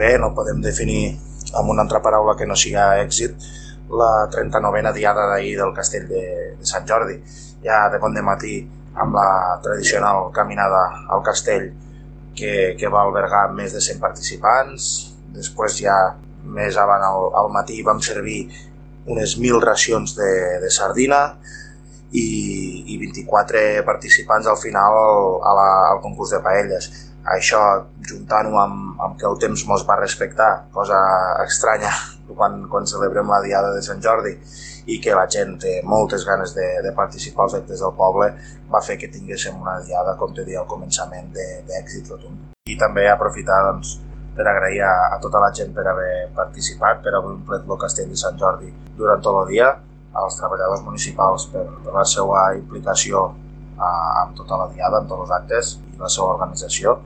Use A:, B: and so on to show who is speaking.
A: bé, no podem definir amb una altra paraula que no siga èxit la 39a diada d'ahir del castell de, de Sant Jordi. Ja de bon de matí amb la tradicional caminada al castell que, que va albergar més de 100 participants. Després ja més avant al, al matí vam servir unes 1.000 racions de, de sardina i 24 participants al final a la, al concurs de paelles. Això, juntant-ho amb, amb que el temps mos va respectar, cosa estranya quan, quan celebrem la Diada de Sant Jordi, i que la gent té moltes ganes de, de participar als actes del poble, va fer que tinguéssim una diada, com te deia al començament, d'èxit rotund. I també aprofitar doncs, per agrair a, a tota la gent per haver participat, per haver omplit el castell de Sant Jordi durant tot el dia, als treballadors municipals per, per la seva implicació a, amb tota la diada, amb tots els actes i la seva organització